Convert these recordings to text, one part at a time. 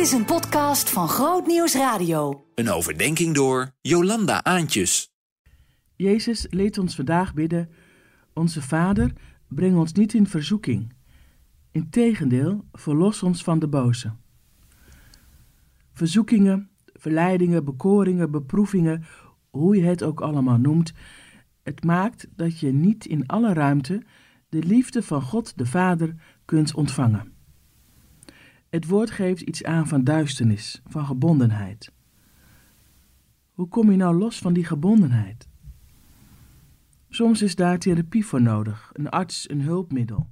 Dit is een podcast van Groot Nieuws Radio. Een overdenking door Jolanda Aantjes. Jezus leed ons vandaag bidden: Onze Vader, breng ons niet in verzoeking. Integendeel, verlos ons van de boze. Verzoekingen, verleidingen, bekoringen, beproevingen, hoe je het ook allemaal noemt, het maakt dat je niet in alle ruimte de liefde van God de Vader kunt ontvangen. Het woord geeft iets aan van duisternis, van gebondenheid. Hoe kom je nou los van die gebondenheid? Soms is daar therapie voor nodig, een arts, een hulpmiddel.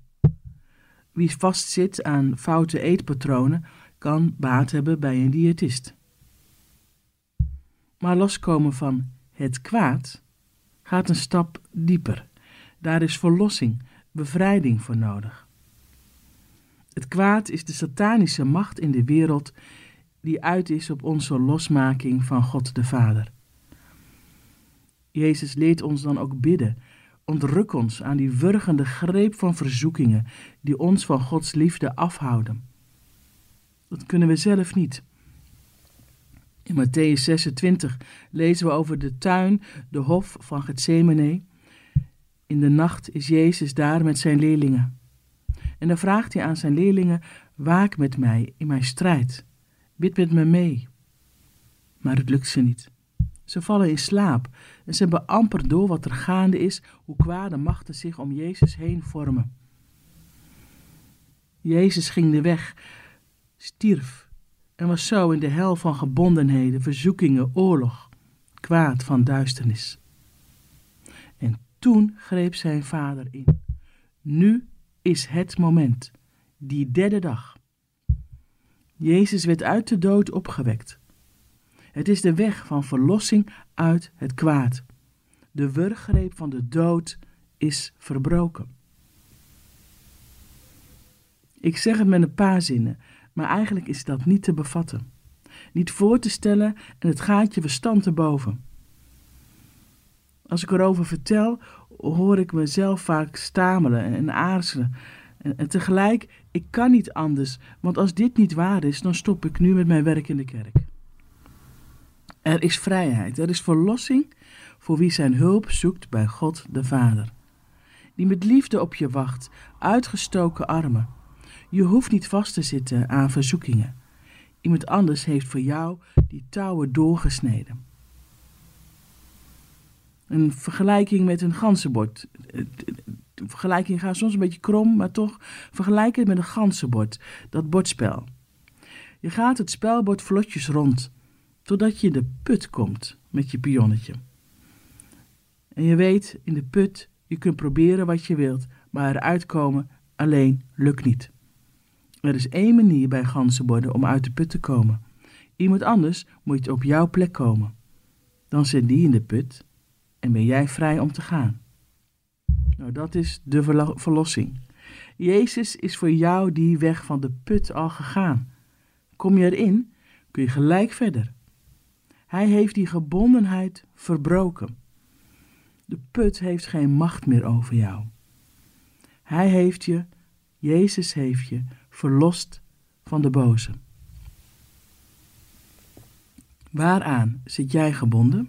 Wie vastzit aan foute eetpatronen kan baat hebben bij een diëtist. Maar loskomen van het kwaad gaat een stap dieper. Daar is verlossing, bevrijding voor nodig. Het kwaad is de satanische macht in de wereld die uit is op onze losmaking van God de Vader. Jezus leert ons dan ook bidden. Ontruk ons aan die wurgende greep van verzoekingen die ons van Gods liefde afhouden. Dat kunnen we zelf niet. In Matthäus 26 lezen we over de tuin, de hof van Gethsemane. In de nacht is Jezus daar met zijn leerlingen. En dan vraagt hij aan zijn leerlingen: Waak met mij in mijn strijd. Bid met me mee. Maar het lukt ze niet. Ze vallen in slaap en ze hebben amper door wat er gaande is, hoe kwade machten zich om Jezus heen vormen. Jezus ging de weg, stierf en was zo in de hel van gebondenheden, verzoekingen, oorlog, kwaad van duisternis. En toen greep zijn vader in. Nu is het moment, die derde dag. Jezus werd uit de dood opgewekt. Het is de weg van verlossing uit het kwaad. De wurggreep van de dood is verbroken. Ik zeg het met een paar zinnen, maar eigenlijk is dat niet te bevatten. Niet voor te stellen en het gaat je verstand te boven. Als ik erover vertel, hoor ik mezelf vaak stamelen en aarzelen. En, tegelijk, ik kan niet anders, want als dit niet waar is, dan stop ik nu met mijn werk in de kerk. Er is vrijheid, er is verlossing voor wie zijn hulp zoekt bij God de Vader. Die met liefde op je wacht, uitgestoken armen. Je hoeft niet vast te zitten aan verzoekingen. Iemand anders heeft voor jou die touwen doorgesneden. Een vergelijking met een ganzenbord. De vergelijking gaat soms een beetje krom, maar toch vergelijk het met een ganzenbord, dat bordspel. Je gaat het spelbord vlotjes rond, totdat je in de put komt met je pionnetje. En je weet, in de put, je kunt proberen wat je wilt, maar eruit komen alleen lukt niet. Er is één manier bij ganzenborden om uit de put te komen. Iemand anders moet op jouw plek komen. Dan zit die in de put en ben jij vrij om te gaan. Nou, dat is de verlossing. Jezus is voor jou die weg van de put al gegaan. Kom je erin, kun je gelijk verder. Hij heeft die gebondenheid verbroken. De put heeft geen macht meer over jou. Hij heeft je, Jezus heeft je, verlost van de boze. Waaraan zit jij gebonden?